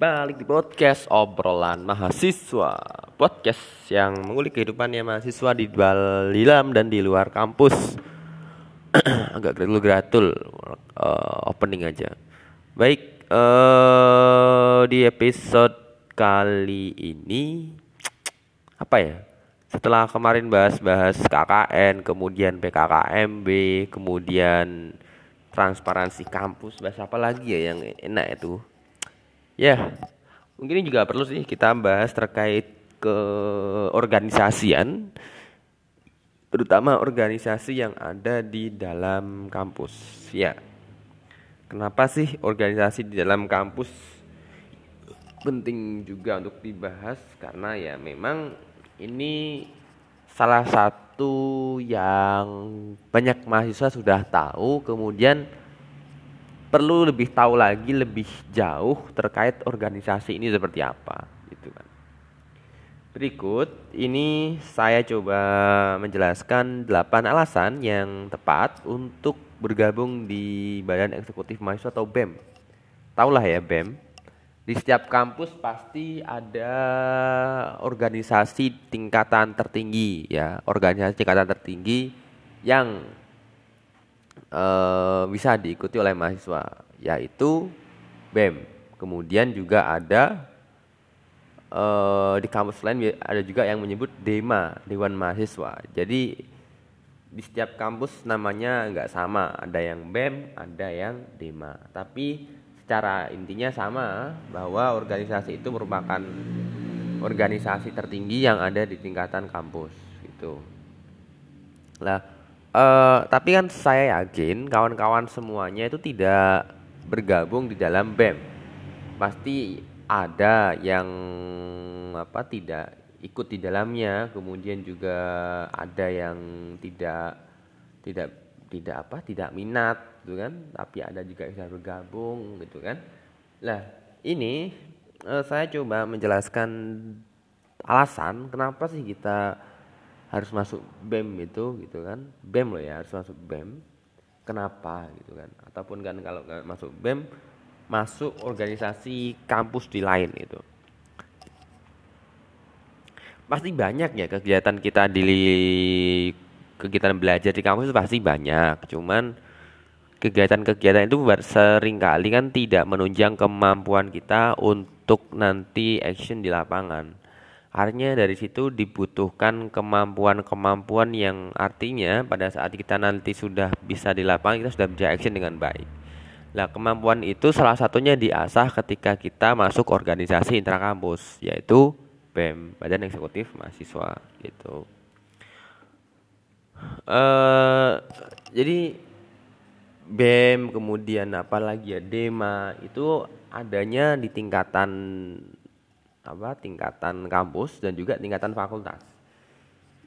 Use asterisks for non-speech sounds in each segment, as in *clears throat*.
balik di podcast obrolan mahasiswa. Podcast yang mengulik kehidupannya mahasiswa di dalam dan di luar kampus. *clears throat* Agak gratul-gratul uh, opening aja. Baik, uh, di episode kali ini *tsk* Apa ya? Setelah kemarin bahas-bahas KKN, kemudian PKKMB, kemudian transparansi kampus Bahas apa lagi ya yang enak itu Ya, mungkin juga perlu sih kita bahas terkait ke organisasian, terutama organisasi yang ada di dalam kampus. Ya, kenapa sih organisasi di dalam kampus penting juga untuk dibahas? Karena ya memang ini salah satu yang banyak mahasiswa sudah tahu, kemudian perlu lebih tahu lagi lebih jauh terkait organisasi ini seperti apa gitu kan. Berikut ini saya coba menjelaskan 8 alasan yang tepat untuk bergabung di Badan Eksekutif Mahasiswa atau BEM. Taulah ya BEM. Di setiap kampus pasti ada organisasi tingkatan tertinggi ya, organisasi tingkatan tertinggi yang uh, bisa diikuti oleh mahasiswa yaitu BEM. Kemudian juga ada uh, di kampus lain ada juga yang menyebut DEMA, Dewan Mahasiswa. Jadi di setiap kampus namanya nggak sama, ada yang BEM, ada yang DEMA. Tapi secara intinya sama bahwa organisasi itu merupakan organisasi tertinggi yang ada di tingkatan kampus gitu. Lah Uh, tapi kan saya yakin kawan-kawan semuanya itu tidak bergabung di dalam BEM. Pasti ada yang apa tidak ikut di dalamnya, kemudian juga ada yang tidak tidak tidak apa tidak minat gitu kan, tapi ada juga yang bergabung gitu kan. Lah, ini uh, saya coba menjelaskan alasan kenapa sih kita harus masuk BEM itu gitu kan. BEM loh ya harus masuk BEM kenapa gitu kan? Ataupun kan kalau masuk BEM masuk organisasi kampus di lain itu. Pasti banyak ya kegiatan kita di kegiatan belajar di kampus pasti banyak. Cuman kegiatan-kegiatan itu sering kali kan tidak menunjang kemampuan kita untuk nanti action di lapangan Artinya dari situ dibutuhkan kemampuan-kemampuan yang artinya pada saat kita nanti sudah bisa di lapangan kita sudah bisa action dengan baik. Nah, kemampuan itu salah satunya diasah ketika kita masuk organisasi intrakampus yaitu BEM, Badan Eksekutif Mahasiswa gitu. Uh, jadi BEM kemudian apa lagi ya DEMA itu adanya di tingkatan apa tingkatan kampus dan juga tingkatan fakultas.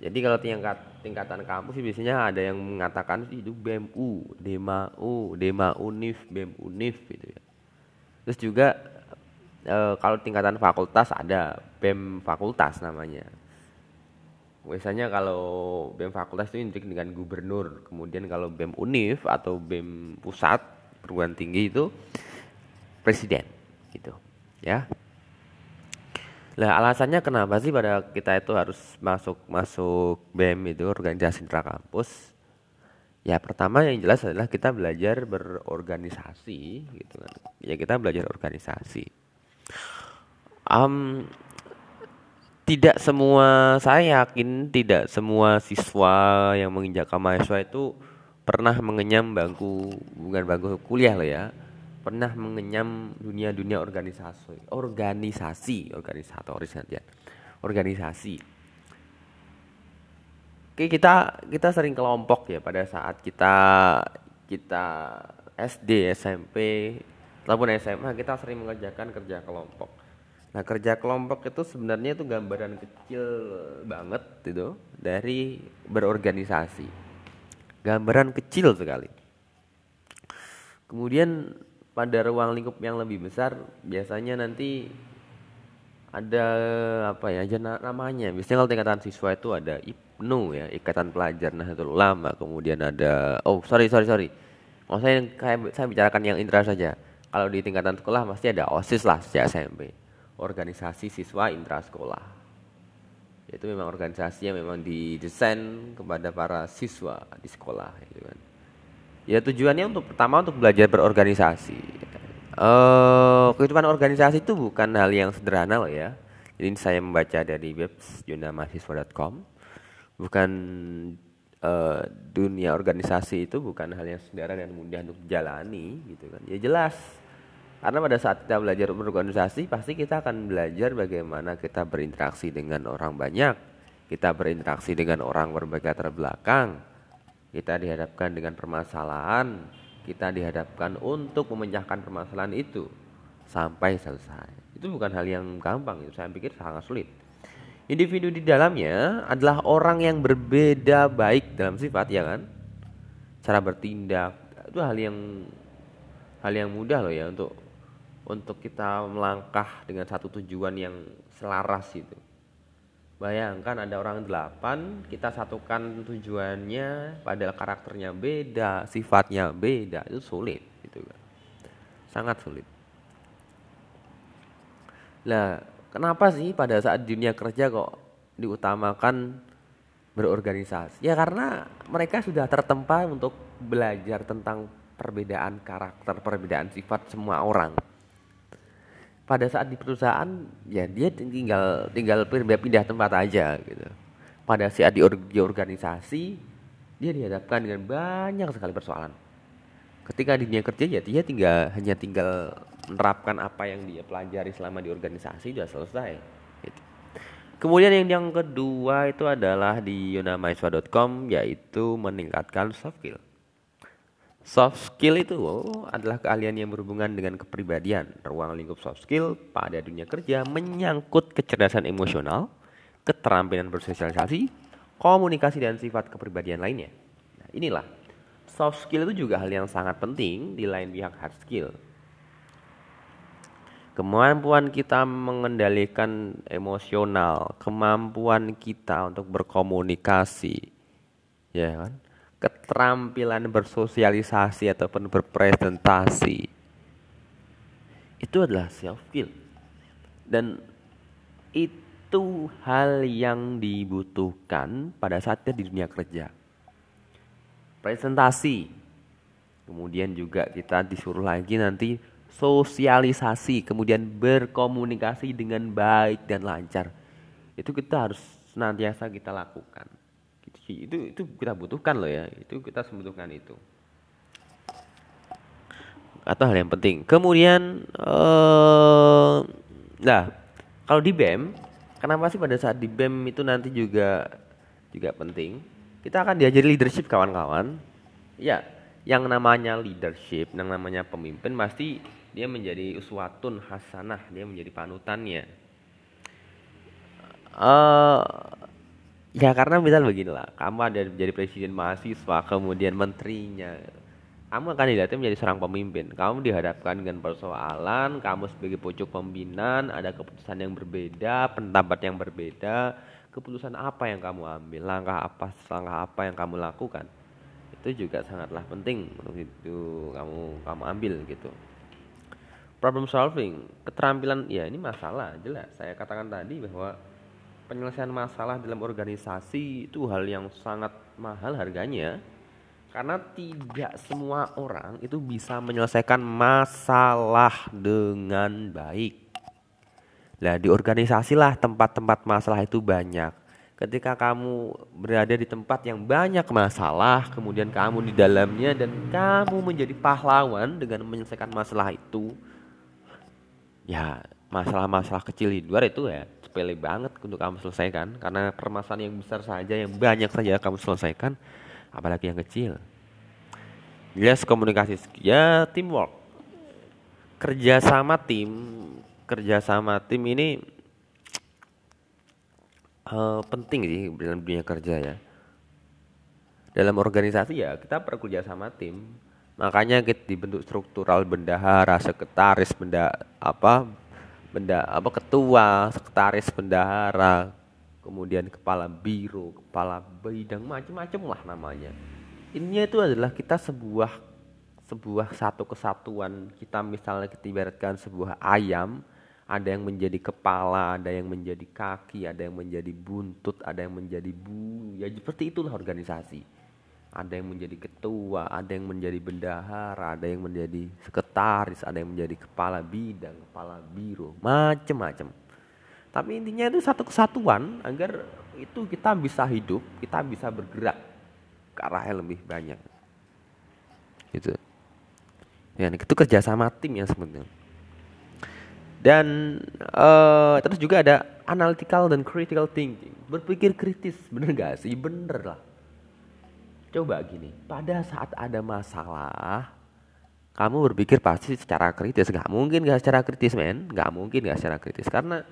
Jadi kalau tingkat tingkatan kampus biasanya ada yang mengatakan itu BEMU, DEMAU, DEMA UNIF, BEM UNIF gitu ya. Terus juga e, kalau tingkatan fakultas ada BEM fakultas namanya. Biasanya kalau BEM fakultas itu identik dengan gubernur. Kemudian kalau BEM UNIF atau BEM pusat perguruan tinggi itu presiden gitu. Ya. Lah alasannya kenapa sih pada kita itu harus masuk masuk BEM itu organisasi intra kampus? Ya pertama yang jelas adalah kita belajar berorganisasi gitu kan. Ya kita belajar organisasi. Um, tidak semua saya yakin tidak semua siswa yang menginjak mahasiswa itu pernah mengenyam bangku bukan bangku kuliah loh ya pernah mengenyam dunia-dunia organisasi, organisasi, organisatoris nantian, organisasi. Oke kita kita sering kelompok ya pada saat kita kita SD, SMP, ataupun SMA kita sering mengerjakan kerja kelompok. Nah kerja kelompok itu sebenarnya itu gambaran kecil banget itu dari berorganisasi. Gambaran kecil sekali. Kemudian pada ruang lingkup yang lebih besar biasanya nanti ada apa ya namanya biasanya kalau tingkatan siswa itu ada IPNU ya ikatan pelajar Nahdlatul Ulama kemudian ada oh sorry sorry sorry mau saya saya, saya bicarakan yang intra saja kalau di tingkatan sekolah pasti ada OSIS lah sejak SMP. Organisasi Siswa Intrasekolah. Itu memang organisasi yang memang didesain kepada para siswa di sekolah gitu kan. Ya tujuannya untuk pertama untuk belajar berorganisasi. Uh, kehidupan organisasi itu bukan hal yang sederhana loh ya. Ini saya membaca dari web yunamahasiswa.com. Bukan uh, dunia organisasi itu bukan hal yang sederhana dan mudah untuk dijalani gitu kan. Ya jelas. Karena pada saat kita belajar berorganisasi pasti kita akan belajar bagaimana kita berinteraksi dengan orang banyak. Kita berinteraksi dengan orang berbagai latar belakang. Kita dihadapkan dengan permasalahan, kita dihadapkan untuk memecahkan permasalahan itu sampai selesai. Itu bukan hal yang gampang, itu saya pikir sangat sulit. Individu di dalamnya adalah orang yang berbeda baik dalam sifat, ya kan? Cara bertindak itu hal yang hal yang mudah loh ya untuk untuk kita melangkah dengan satu tujuan yang selaras itu. Bayangkan ada orang delapan, kita satukan tujuannya, padahal karakternya beda, sifatnya beda, itu sulit, gitu kan. Sangat sulit. Lah, kenapa sih pada saat dunia kerja kok diutamakan berorganisasi? Ya karena mereka sudah tertempa untuk belajar tentang perbedaan karakter, perbedaan sifat semua orang. Pada saat di perusahaan, ya dia tinggal tinggal pindah tempat aja gitu. Pada saat di, di organisasi, dia dihadapkan dengan banyak sekali persoalan. Ketika di dunia kerja ya dia tinggal hanya tinggal menerapkan apa yang dia pelajari selama di organisasi sudah selesai. Gitu. Kemudian yang yang kedua itu adalah di yunamaiswa.com yaitu meningkatkan soft skill. Soft skill itu adalah keahlian yang berhubungan dengan kepribadian. Ruang lingkup soft skill pada dunia kerja menyangkut kecerdasan emosional, keterampilan bersosialisasi, komunikasi dan sifat kepribadian lainnya. Nah, inilah soft skill itu juga hal yang sangat penting di lain pihak hard skill. Kemampuan kita mengendalikan emosional, kemampuan kita untuk berkomunikasi, ya kan? Keterampilan bersosialisasi ataupun berpresentasi. Itu adalah self skill. Dan itu hal yang dibutuhkan pada saatnya di dunia kerja. Presentasi. Kemudian juga kita disuruh lagi nanti sosialisasi, kemudian berkomunikasi dengan baik dan lancar. Itu kita harus senantiasa kita lakukan. Itu itu kita butuhkan loh ya. Itu kita membutuhkan itu. Atau hal yang penting. Kemudian eh nah, kalau di BEM, kenapa sih pada saat di BEM itu nanti juga juga penting? Kita akan diajari leadership kawan-kawan. Ya, yang namanya leadership, yang namanya pemimpin pasti dia menjadi uswatun hasanah, dia menjadi panutannya. Uh, ya karena misal beginilah, kamu ada menjadi presiden mahasiswa, kemudian menterinya, kamu akan dilatih menjadi seorang pemimpin. Kamu dihadapkan dengan persoalan, kamu sebagai pucuk pembinaan, ada keputusan yang berbeda, pendapat yang berbeda, keputusan apa yang kamu ambil, langkah apa, langkah apa yang kamu lakukan. Itu juga sangatlah penting untuk itu kamu kamu ambil gitu problem solving, keterampilan ya ini masalah jelas. Saya katakan tadi bahwa penyelesaian masalah dalam organisasi itu hal yang sangat mahal harganya karena tidak semua orang itu bisa menyelesaikan masalah dengan baik. Nah, di organisasi lah tempat-tempat masalah itu banyak. Ketika kamu berada di tempat yang banyak masalah, kemudian kamu di dalamnya dan kamu menjadi pahlawan dengan menyelesaikan masalah itu, ya masalah-masalah kecil di luar itu ya sepele banget untuk kamu selesaikan. Karena permasalahan yang besar saja yang banyak saja kamu selesaikan apalagi yang kecil. Jelas komunikasi ya teamwork. Kerja sama tim kerja sama tim ini uh, penting sih dalam dunia kerja ya. Dalam organisasi ya kita perlu kerja sama tim. Makanya kita dibentuk struktural bendahara, sekretaris, benda apa benda apa ketua, sekretaris bendahara, kemudian kepala biro, kepala bidang macam-macam lah namanya. Ini itu adalah kita sebuah sebuah satu kesatuan kita misalnya kita sebuah ayam ada yang menjadi kepala, ada yang menjadi kaki, ada yang menjadi buntut, ada yang menjadi bulu. Ya seperti itulah organisasi. Ada yang menjadi ketua, ada yang menjadi bendahara, ada yang menjadi sekretaris, ada yang menjadi kepala bidang, kepala biro, macam-macam. Tapi intinya itu satu kesatuan agar itu kita bisa hidup, kita bisa bergerak ke arah yang lebih banyak. Gitu. Ya, itu kerjasama tim yang sebenarnya. Dan uh, terus juga ada analytical dan critical thinking. Berpikir kritis, bener gak sih? Bener lah. Coba gini, pada saat ada masalah, kamu berpikir pasti secara kritis. Gak mungkin gak secara kritis, men. Gak mungkin gak secara kritis. Karena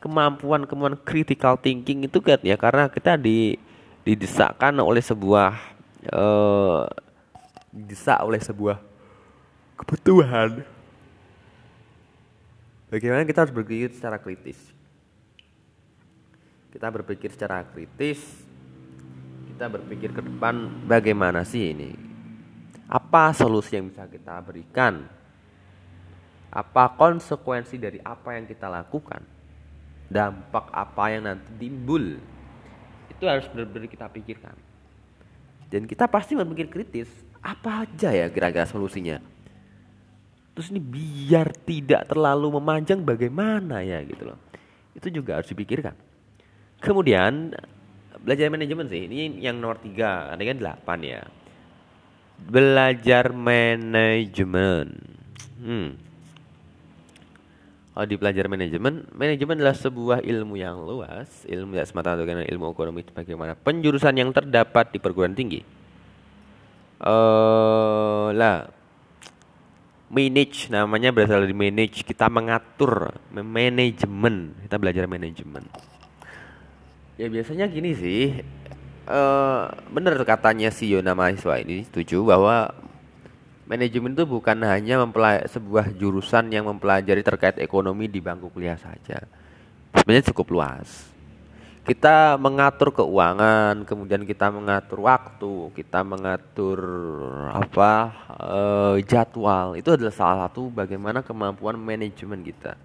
kemampuan kemampuan critical thinking itu kan ya karena kita di didesakkan oleh sebuah uh, didesak oleh sebuah kebutuhan Bagaimana kita harus berpikir secara kritis? Kita berpikir secara kritis, kita berpikir ke depan bagaimana sih ini? Apa solusi yang bisa kita berikan? Apa konsekuensi dari apa yang kita lakukan? Dampak apa yang nanti timbul? Itu harus benar-benar kita pikirkan. Dan kita pasti berpikir kritis, apa aja ya kira-kira solusinya? Terus ini biar tidak terlalu memanjang bagaimana ya gitu loh. Itu juga harus dipikirkan. Kemudian belajar manajemen sih ini yang nomor tiga, ada kan delapan ya. Belajar manajemen. Hmm. Oh, di pelajar manajemen, manajemen adalah sebuah ilmu yang luas, ilmu tidak semata dengan ilmu ekonomi bagaimana penjurusan yang terdapat di perguruan tinggi. Uh, lah, manage namanya berasal dari manage kita mengatur manajemen kita belajar manajemen ya biasanya gini sih uh, bener katanya si Yona mahasiswa ini setuju bahwa manajemen itu bukan hanya sebuah jurusan yang mempelajari terkait ekonomi di bangku kuliah saja sebenarnya cukup luas kita mengatur keuangan, kemudian kita mengatur waktu, kita mengatur apa uh, jadwal. Itu adalah salah satu bagaimana kemampuan manajemen kita.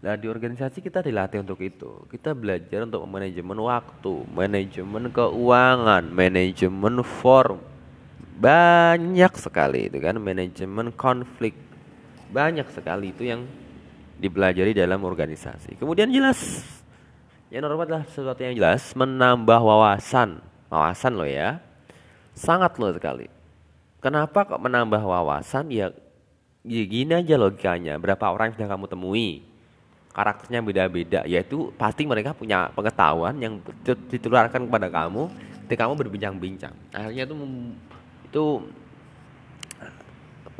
Nah di organisasi kita dilatih untuk itu. Kita belajar untuk manajemen waktu, manajemen keuangan, manajemen form. Banyak sekali itu kan, manajemen konflik. Banyak sekali itu yang dipelajari dalam organisasi. Kemudian jelas yang normal adalah sesuatu yang jelas, menambah wawasan. Wawasan lo ya. Sangat lo sekali. Kenapa kok menambah wawasan? Ya, ya gini aja logikanya. Berapa orang yang sudah kamu temui? Karakternya beda-beda. Yaitu pasti mereka punya pengetahuan yang ditularkan kepada kamu ketika kamu berbincang-bincang. Akhirnya itu itu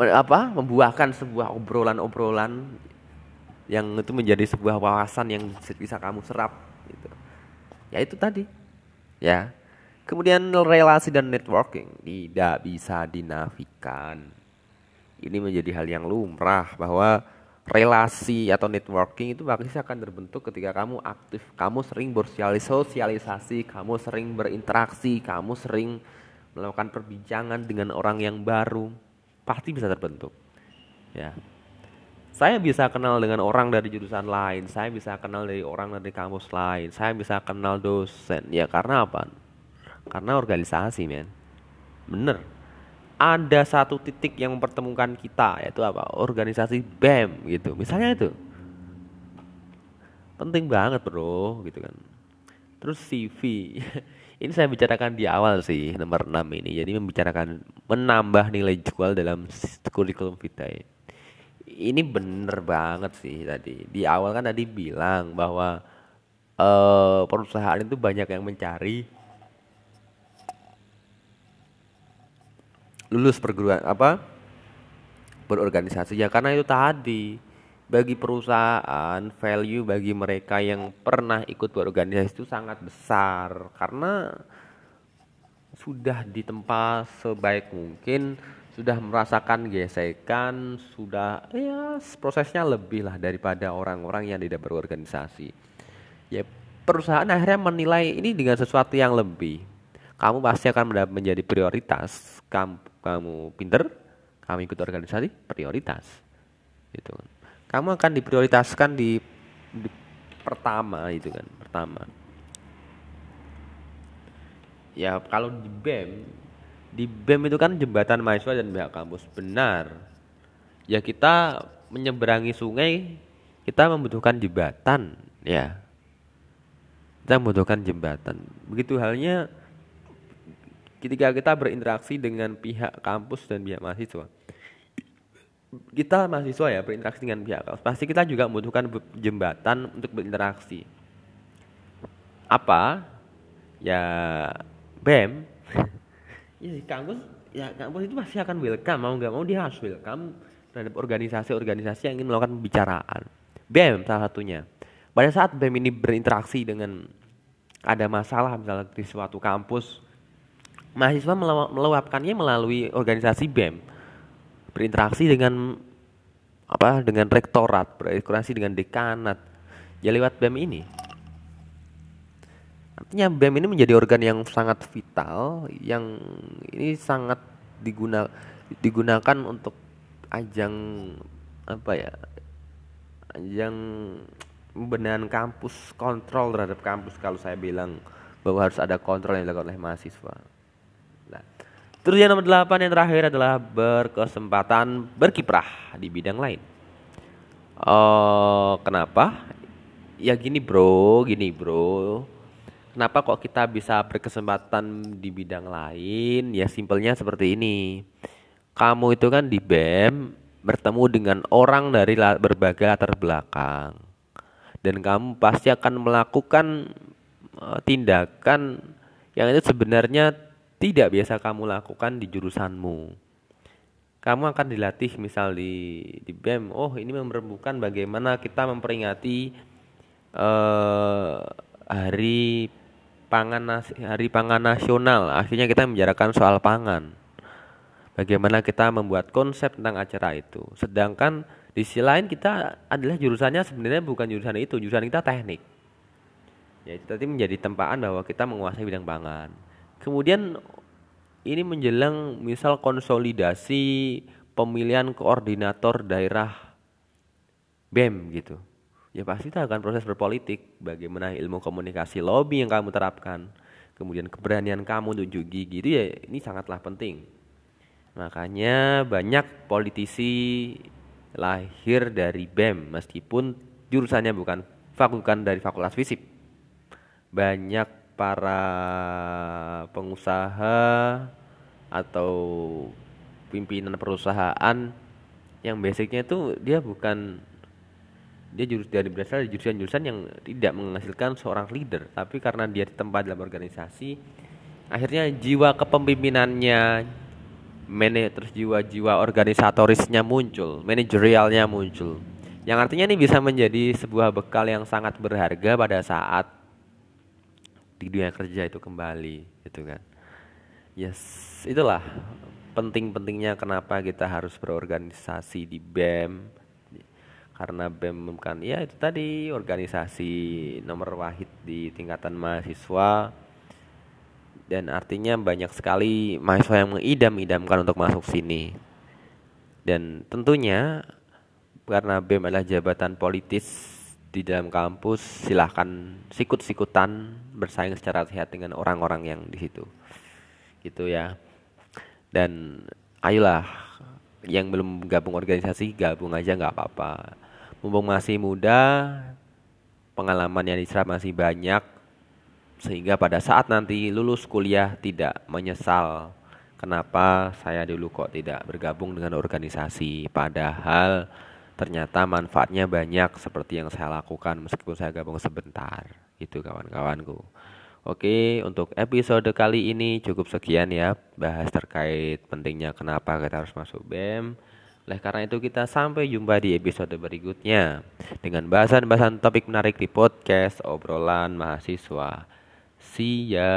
apa membuahkan sebuah obrolan-obrolan yang itu menjadi sebuah wawasan yang bisa kamu serap gitu. Ya itu tadi. Ya. Kemudian relasi dan networking tidak bisa dinafikan. Ini menjadi hal yang lumrah bahwa relasi atau networking itu pasti akan terbentuk ketika kamu aktif, kamu sering bersosialisasi, kamu sering berinteraksi, kamu sering melakukan perbincangan dengan orang yang baru, pasti bisa terbentuk. Ya, saya bisa kenal dengan orang dari jurusan lain, saya bisa kenal dari orang dari kampus lain, saya bisa kenal dosen. Ya karena apa? Karena organisasi, men. Bener. Ada satu titik yang mempertemukan kita, yaitu apa? Organisasi BEM gitu. Misalnya itu. Penting banget, Bro, gitu kan. Terus CV. *laughs* ini saya bicarakan di awal sih, nomor 6 ini. Jadi membicarakan menambah nilai jual dalam kurikulum vitae ini bener banget sih tadi. Di awal kan tadi bilang bahwa uh, perusahaan itu banyak yang mencari lulus perguruan apa berorganisasi ya karena itu tadi bagi perusahaan value bagi mereka yang pernah ikut berorganisasi itu sangat besar karena sudah ditempa sebaik mungkin sudah merasakan gesekan, sudah ya prosesnya lebih lah daripada orang-orang yang tidak berorganisasi. Ya perusahaan akhirnya menilai ini dengan sesuatu yang lebih. Kamu pasti akan menjadi prioritas. Kamu, kamu pinter, kamu ikut organisasi prioritas. Gitu kan. Kamu akan diprioritaskan di, di pertama itu kan pertama. Ya kalau di BEM di BEM itu kan jembatan mahasiswa dan pihak kampus. Benar. Ya kita menyeberangi sungai kita membutuhkan jembatan ya. Kita membutuhkan jembatan. Begitu halnya ketika kita berinteraksi dengan pihak kampus dan pihak mahasiswa. Kita mahasiswa ya berinteraksi dengan pihak kampus. Pasti kita juga membutuhkan jembatan untuk berinteraksi. Apa? Ya BEM *laughs* ya kampus ya kampus itu pasti akan welcome. Mau nggak mau dia harus welcome terhadap organisasi-organisasi yang ingin melakukan pembicaraan. BEM salah satunya. Pada saat BEM ini berinteraksi dengan ada masalah misalnya di suatu kampus mahasiswa meluapkannya melalui organisasi BEM berinteraksi dengan apa dengan rektorat berinteraksi dengan dekanat. Ya lewat BEM ini. Artinya BEM ini menjadi organ yang sangat vital, yang ini sangat diguna, digunakan untuk ajang apa ya, ajang pembenahan kampus, kontrol terhadap kampus. Kalau saya bilang bahwa harus ada kontrol yang dilakukan oleh mahasiswa. Terus yang nomor delapan yang terakhir adalah berkesempatan berkiprah di bidang lain. Oh, kenapa? Ya gini bro, gini bro Kenapa kok kita bisa berkesempatan di bidang lain? Ya simpelnya seperti ini. Kamu itu kan di BEM bertemu dengan orang dari berbagai latar belakang. Dan kamu pasti akan melakukan uh, tindakan yang itu sebenarnya tidak biasa kamu lakukan di jurusanmu. Kamu akan dilatih misal di di BEM, oh ini memerlukan bagaimana kita memperingati uh, hari pangan hari pangan nasional. Akhirnya kita membicarakan soal pangan. Bagaimana kita membuat konsep tentang acara itu. Sedangkan di sisi lain kita adalah jurusannya sebenarnya bukan jurusan itu jurusan kita teknik. Ya tadi menjadi tempaan bahwa kita menguasai bidang pangan kemudian ini menjelang misal konsolidasi pemilihan koordinator daerah BEM gitu. Ya pasti itu akan proses berpolitik. Bagaimana ilmu komunikasi lobby yang kamu terapkan kemudian keberanian kamu untuk gigi itu ya ini sangatlah penting. Makanya banyak politisi lahir dari BEM meskipun jurusannya bukan fakultas dari fakultas fisip. Banyak para pengusaha atau pimpinan perusahaan yang basicnya itu dia bukan dia jurus dari berasal dari jurusan-jurusan yang tidak menghasilkan seorang leader. Tapi karena dia tempat dalam organisasi akhirnya jiwa kepemimpinannya manajer terus jiwa-jiwa organisatorisnya muncul manajerialnya muncul. Yang artinya ini bisa menjadi sebuah bekal yang sangat berharga pada saat di dunia kerja itu kembali gitu kan. Yes itulah penting-pentingnya kenapa kita harus berorganisasi di BEM karena BEM kan ya itu tadi organisasi nomor wahid di tingkatan mahasiswa. Dan artinya banyak sekali mahasiswa yang mengidam-idamkan untuk masuk sini. Dan tentunya karena BEM adalah jabatan politis di dalam kampus silahkan sikut-sikutan bersaing secara sehat dengan orang-orang yang di situ. Gitu ya. Dan ayolah yang belum gabung organisasi gabung aja nggak apa-apa. Mumpung masih muda, pengalaman yang diserap masih banyak, sehingga pada saat nanti lulus kuliah tidak menyesal kenapa saya dulu kok tidak bergabung dengan organisasi, padahal ternyata manfaatnya banyak seperti yang saya lakukan meskipun saya gabung sebentar. Itu kawan-kawanku. Oke, untuk episode kali ini cukup sekian ya bahas terkait pentingnya kenapa kita harus masuk BEM. Oleh karena itu kita sampai jumpa di episode berikutnya dengan bahasan-bahasan topik menarik di podcast obrolan mahasiswa. See ya.